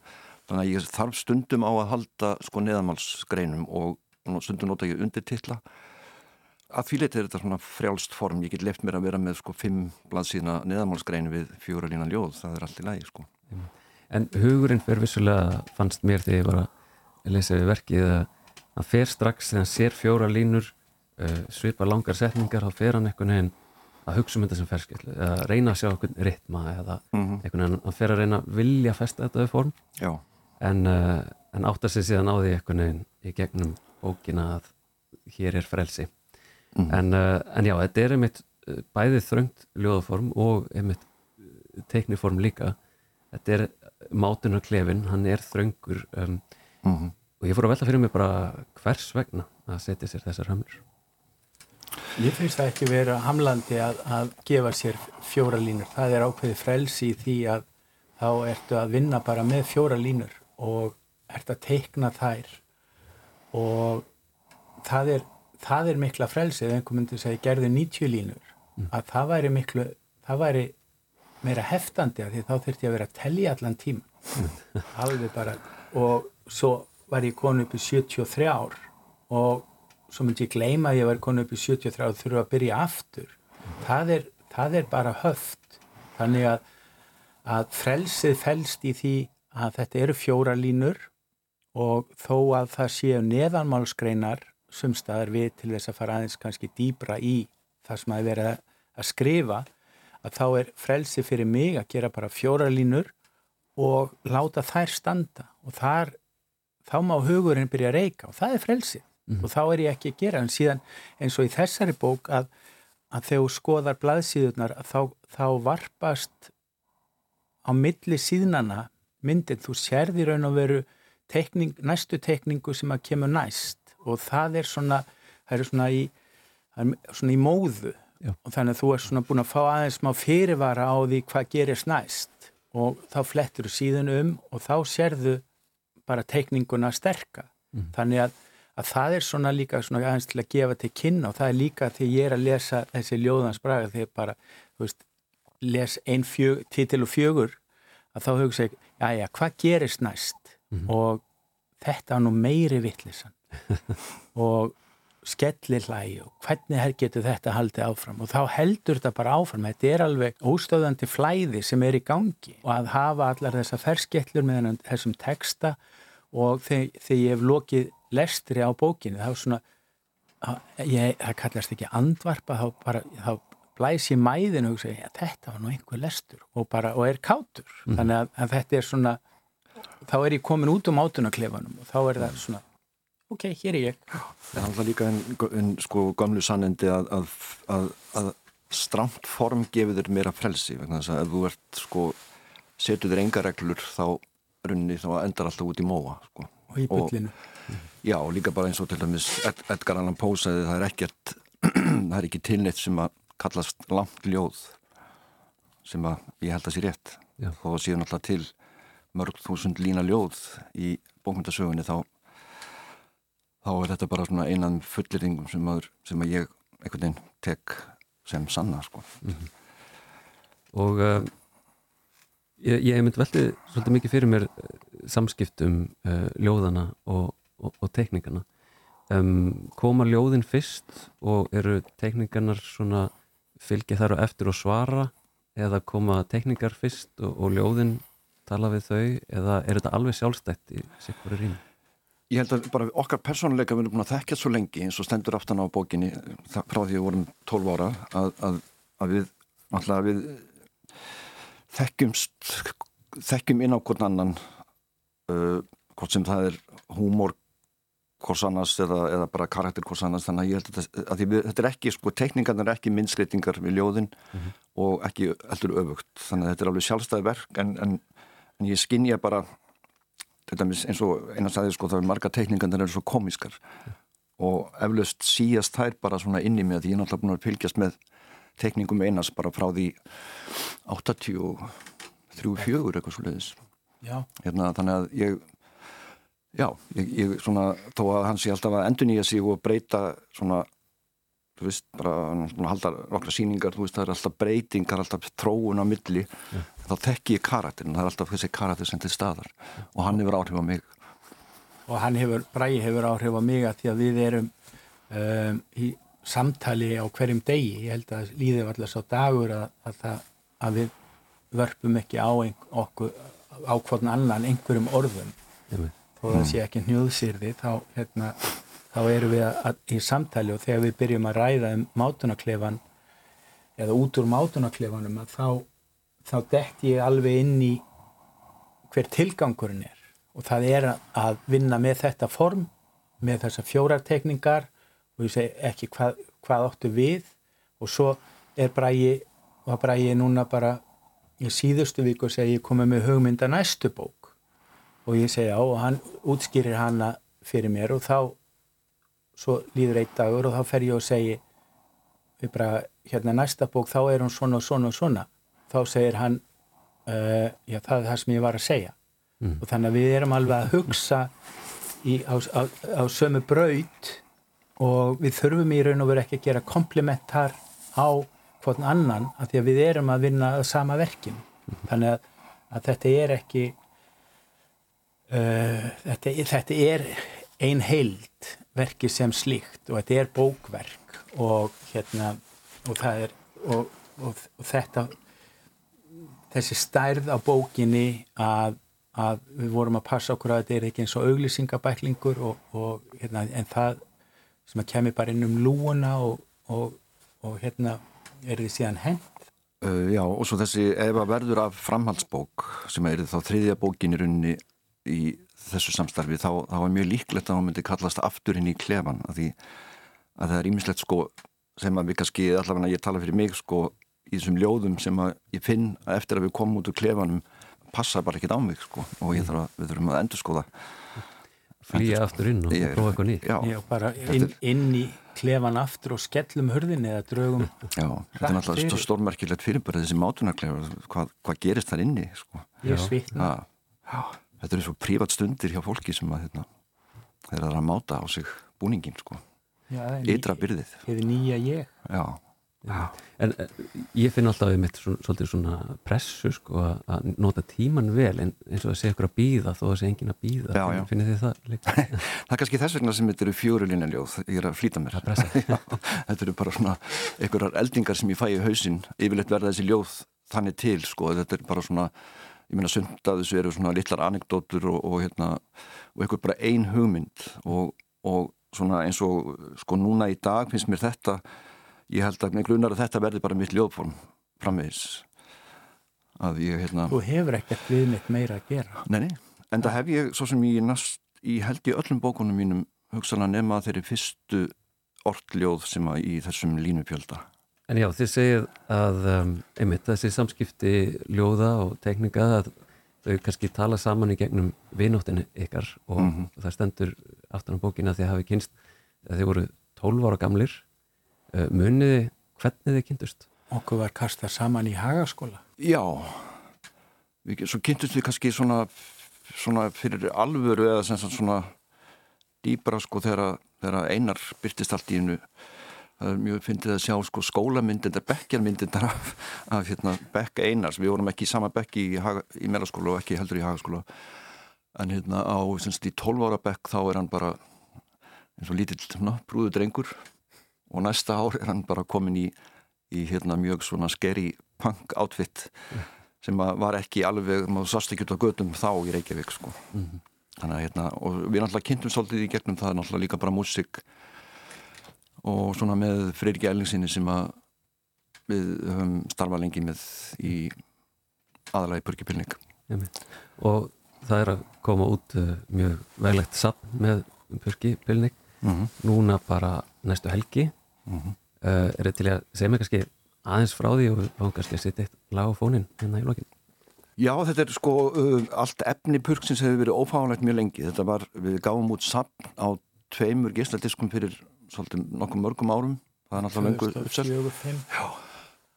Þannig að ég þarf stundum á að halda sko neðamálsgreinum og stundum nota ég undir tilla að leytið er þetta svona frjálst form. Ég get left mér að vera með sko fimm blaðsíðna neðamálsgreinu við fjóra lína ljóð. Það er allt í lægi sko En hugurinn fyrir vissulega fannst mér þegar ég var að lesa við verkið að hann fer strax þegar hann sér fjóra línur uh, svipa langar setningar þá fer hann einhvern veginn að hugsa um þetta sem ferskill eða reyna að sjá einhvern ritma eða mm -hmm. einhvern veginn að fer að reyna að vilja festa þetta við form en, uh, en áttar sig síðan á því einhvern veginn í gegnum bókina að hér er frelsi mm -hmm. en, uh, en já, þetta er einmitt eh, bæði þröngt ljóðaform og einmitt teikniform líka þetta er mátunar klefin, hann er þröngur um, mm -hmm. og ég fór að velta fyrir mig bara hvers vegna að setja sér þessar hamlur Ég finnst það ekki vera hamlandi að, að gefa sér fjóra línur. Það er ákveði frelsi í því að þá ertu að vinna bara með fjóra línur og ert að teikna þær og það er, það er mikla frelsi eða einhver myndi segja gerði 90 línur mm. að það væri miklu, það væri meira heftandi að því þá þurfti ég að vera að tellja allan tíma alveg bara. Og svo var ég konu upp í 73 ár og svo myndi ég gleyma að ég var konu upp í 73 og þurfa að byrja aftur. Það er, það er bara höft. Þannig að, að frelsið fælst í því að þetta eru fjóra línur og þó að það séu neðanmálskreinar sumstaðar við til þess að fara aðeins kannski dýbra í það sem að vera að skrifa að þá er frelsi fyrir mig að gera bara fjóra línur og láta þær standa. Og þar, þá má hugurinn byrja að reyka og það er frelsi. Mm. og þá er ég ekki að gera. En síðan eins og í þessari bók að, að þegar skoðar blaðsíðunar þá, þá varpast á milli síðnana myndin, þú sérði raun og veru tekning, næstu tekningu sem að kemur næst. Og það er svona, það er svona í, er svona í móðu Já. og þannig að þú er svona búin að fá aðeins smá fyrirvara á því hvað gerist næst. Og þá flettur þú síðan um og þá sérðu bara tekninguna sterka. Mm. þannig að, að það er svona líka svona aðeins til að gefa til kynna og það er líka þegar ég er að lesa þessi ljóðansbraga þegar bara, þú veist, les einn títil og fjögur að þá hugsa ég, já já, hvað gerist næst? Mm og þetta var nú meiri vittlisann og skellir hlægi og hvernig getur þetta haldið áfram? Og þá heldur þetta bara áfram. Þetta er alveg óstöðandi flæði sem er í gangi. Og að hafa allar þessa ferskellur með þessum texta og þegar ég hef lokið lestri á bókinu þá svona ég, það kallast ekki andvarpa þá, bara, þá blæs ég mæðinu og segja þetta var nú einhver lestur. Og, bara, og er kátur. Mm. þannig að, að þetta er svona þá er ég komin út um átunarklefanum og þá er það svona ok, hér er ég Það er alltaf líka en, en sko gamlu sannendi að, að, að, að stramt form gefur þér meira frelsi vegna þess að ef þú ert sko setur þér enga reglur þá runni þá endar alltaf út í móa sko. og í byllinu Já, og líka bara eins og til dæmis Ed, Edgar Allan Poe sagði það er ekkert það er ekki tilneitt sem að kallast langt ljóð sem að ég held að sé rétt Já. og síðan alltaf til mörg þúsund lína ljóð í bókmyndasögunni þá þá er þetta bara svona einan fullirðingum sem, sem að ég einhvern veginn tek sem sanna sko. mm -hmm. og uh, ég, ég mynd veldi svolítið mikið fyrir mér uh, samskiptum uh, ljóðana og, og, og tekníkana um, koma ljóðin fyrst og eru tekníkanar svona fylgja þar og eftir og svara eða koma tekníkar fyrst og, og ljóðin tala við þau eða er þetta alveg sjálfstætt í sikvari rými? Ég held að bara okkar persónuleika við erum búin að þekkja svo lengi eins og stendur aftan á bókinni frá því að við vorum 12 ára að, að, að við, við þekkjumst þekkjum inn á hvern annan uh, hvort sem það er húmor hvors annars eða, eða bara karakter hvors annars þannig að ég held að, að við, þetta er ekki sko, tekningarnir er ekki minnskreitingar við ljóðin mm -hmm. og ekki öldur öfugt þannig að þetta er alveg sjálfstæði verk en, en en ég skinnja bara þetta eins og eina sagði sko það er marga teikningar það eru svo komískar mm. og eflaust síast þær bara svona inn í mig að ég er náttúrulega búin að fylgjast með teikningum einas bara frá því 83-4 eitthvað svo leiðis hérna, þannig að ég já, ég, ég svona þó að hans ég alltaf að endur nýja sig og breyta svona þú veist, bara halda nokkra síningar, þú veist, það er alltaf breytingar alltaf tróun á milli. Ja. þá þekk ég karakterin, það er alltaf þessi karakter sem til staðar og hann hefur áhrif á mig. Og hann hefur, Bræi hefur áhrif á mig að því að við erum um, í samtali á hverjum degi. Ég held að líðið var alltaf svo dagur að, að, það, að við vörpum ekki á okkur á hvern annan einhverjum orðum. Þó það sé ekki hnjóðsýrði þá hérna þá erum við að, í samtali og þegar við byrjum að ræða um mátunaklefan eða út úr mátunaklefanum að þá, þá dett ég alveg inn í hver tilgangurinn er. Og það er að vinna með þetta form, með þessa fjórartekningar og ég segi ekki hvað, hvað áttu við. Og svo er Bræi var Bræi núna bara í síðustu viku segi ég komið með hugmynda næstu bók. Og ég segi á og hann útskýrir hana fyrir mér og þá svo líður eitt dagur og þá fer ég og segi við bara hérna næsta bók þá er hún svona og svona og svona þá segir hann uh, já það er það sem ég var að segja mm. og þannig að við erum alveg að hugsa í, á, á, á sömu braut og við þurfum í raun og veru ekki að gera komplementar á hvern annan að því að við erum að vinna að sama verkin mm. þannig að, að þetta er ekki uh, þetta, þetta er ein heild verki sem slíkt og þetta er bókverk og hérna og það er og, og, og þetta þessi stærð á bókinni að, að við vorum að passa okkur að þetta er ekki eins og auglýsingabæklingur og, og hérna, en það sem að kemur bara inn um lúuna og, hérna er því síðan hend uh, Já, og svo þessi ef að verður af framhaldsbók sem er þá þriðja bókin í runni í þessu samstarfi, þá, þá er mjög líklegt að hún myndi kallast afturinn í klefan að því að það er ímislegt sko sem að við kannski, allavega ég tala fyrir mig sko í þessum ljóðum sem að ég finn að eftir að við komum út úr klefanum passa bara ekkit á mig sko og ég þarf að við þurfum að endur skoða Flýja aftur inn og ég, prófa eitthvað nýtt. Já, já bara inn, inn í klefan aftur og skellum hörðinni eða draugum Já, þetta er náttúrulega stórmerkilegt fyrirbærið þessi mátunarklefa hvað, hvað gerist þar inni sko? Ég svitna Þetta er svo prívat stundir hjá fólki sem að hérna, þeir eru að máta á sig búningin sko. Ytra byrðið. Hefur nýja ég. Já. Já. En eh, ég finn alltaf við mitt svona, svolítið svona pressu sko að nota tíman vel en eins og að segja ykkur að býða þó að segja engin að býða, finnir þið það líka? það er kannski þess vegna sem þetta eru fjórulínan ljóð, ég er að flýta mér. Já, þetta eru bara svona einhverjar eldingar sem ég fæ í hausin yfirleitt verða þessi ljóð þannig til sko þetta er bara svona, ég meina sund að þessu eru svona litlar anekdótur og, og hérna, og einhver bara ein hugmynd og, og svona eins og sko núna í dag finnst mér þetta ég held að mig glunar að þetta verði bara mitt ljóðform framvegis. Að ég hérna Þú hefur ekkert við mitt meira að gera. Neini, en það hef ég svo sem ég næst í held í öllum bókunum mínum hugsaðan nema þeirri fyrstu ortljóð sem að í þessum línupjölda En já, þið segið að um, einmitt þessi samskipti ljóða og teknika að þau kannski tala saman í gegnum vinóttinu ykkar og mm -hmm. það stendur aftan á bókina að þið hafi kynst að þið voru 12 ára gamlir Eh, muniði hvernig þið kynntust? Okkur var kastað saman í hagaskóla. Já, svo kynntust við kannski svona, svona fyrir alvöru eða sem svona dýbra sko þegar einar byrtist allt í hennu. Það er mjög fyndið að sjá sko skólamyndindar, bekkjarmyndindar af, af hérna, bekka einars. Við vorum ekki í sama bekki í, í meðlaskóla og ekki heldur í hagaskóla. En hérna á semst í 12 ára bekk þá er hann bara eins og lítill brúðu drengur og næsta ár er hann bara komin í, í hérna, mjög svona skeri punk outfit sem var ekki alveg, maður sást ekki út á gödum þá í Reykjavík sko. mm -hmm. þannig að hérna, og við náttúrulega kynntum svolítið í gegnum það er náttúrulega líka bara músik og svona með Freyri Gælingsinni sem að við höfum starfað lengi með í aðalega í Burkipilning og það er að koma út uh, mjög veglegt samt með Burkipilning mm -hmm. núna bara næstu helgi. Mm -hmm. uh, er þetta til að segja mig kannski aðeins frá því og fáum kannski að setja eitt lag á fónin hérna í lokin? Já, þetta er sko uh, allt efni purksins hefur verið ófáðanlegt mjög lengi. Þetta var, við gáum út sapn á tveimur gísladiskum fyrir svolítið nokkuð mörgum árum. Það er náttúrulega lengur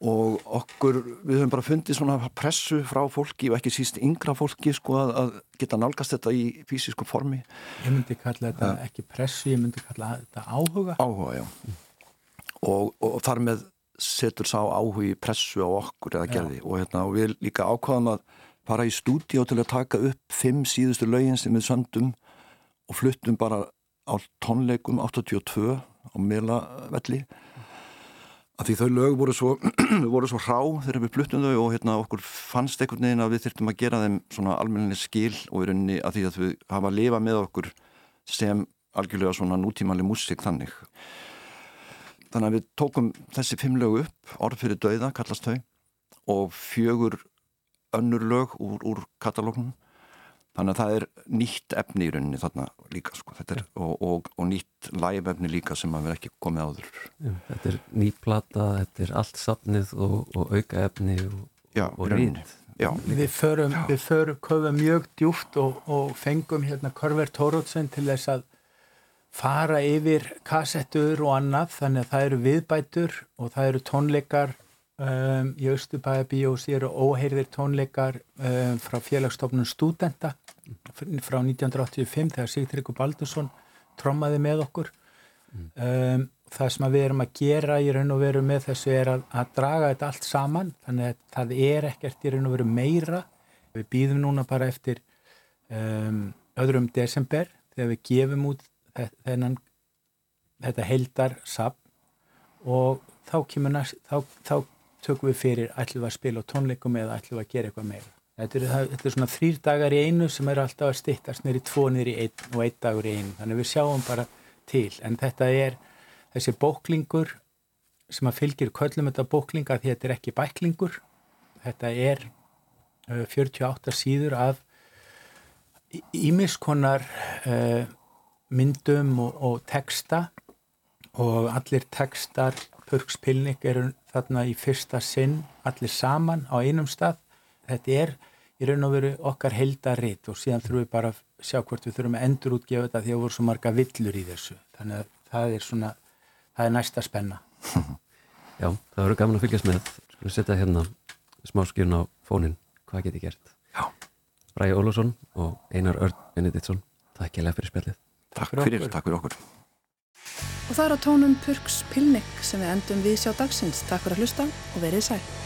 og okkur, við höfum bara fundið svona pressu frá fólki og ekki síst yngra fólki sko að, að geta nálgast þetta í fysiskum formi. Ég myndi kalla þetta ja. ekki pressu, ég myndi kalla þetta áhuga. Áhuga, já. Og, og þar með setur sá áhugi pressu á okkur eða gerði. Og, hérna, og við líka ákvaðum að fara í stúdíu til að taka upp fimm síðustu lögin sem við söndum og fluttum bara á tónleikum 82 á Milavelli að því þau lög voru svo, voru svo hrá þegar við fluttum þau og hérna okkur fannst einhvern veginn að við þurftum að gera þeim svona almenninni skil og í rauninni að því að við hafa að lifa með okkur sem algjörlega svona nútímanli músík þannig. Þannig að við tókum þessi fimm lög upp, orð fyrir dauða kallast þau og fjögur önnur lög úr, úr katalóknum þannig að það er nýtt efni í rauninni þarna líka sko. er, og, og, og nýtt live efni líka sem að við ekki komið áður. Já, Þetta er nýtt plata, þetta er allt safnið og, og auka efni og rýnd Við förum, við förum köfum mjög djúft og fengum hérna Korver Tórótsen til þess að fara yfir kassettur og annað. Þannig að það eru viðbætur og það eru tónleikar um, í Östubæabí og sér óheyrðir tónleikar um, frá félagsstofnun stúdenta frá 1985 þegar Sigtryggur Baldursson trommaði með okkur. Um, það sem við erum að gera í raun og veru með þessu er að, að draga þetta allt saman þannig að það er ekkert í raun og veru meira. Við býðum núna bara eftir um, öðrum desember þegar við gefum út þennan þetta heldar sap og þá kemur næst þá, þá tökum við fyrir ætlum við að spila á tónleikum eða ætlum við að gera eitthvað meira Þetta er, þetta er svona þrýr dagar í einu sem er alltaf að stittast neyri tvo neyri einn og einn dagur í einu. Þannig við sjáum bara til. En þetta er þessi bóklingur sem að fylgir köllum þetta bóklinga því þetta er ekki bæklingur. Þetta er uh, 48 síður af ímiskonar uh, myndum og, og texta og allir textar Purkspilnik eru þarna í fyrsta sinn allir saman á einum stað. Þetta er í raun og veru okkar heldaritt og síðan þurfum við bara að sjá hvort við þurfum að endur útgefa þetta því að voru svo marga villur í þessu. Þannig að það er svona það er næsta spenna. Já, það verður gaman að fylgjast með. Skulum setja hérna smá skjörn á fónin hvað geti gert? Já. Bræði Ólússon og Einar Örn Benediktsson, takk ég lega fyrir spjallið. Takk fyrir, takk fyrir okkur Og það er á tónum Purks Pilnik sem við endum við sjá dagsins. Takk fyrir að hlusta og verið sæl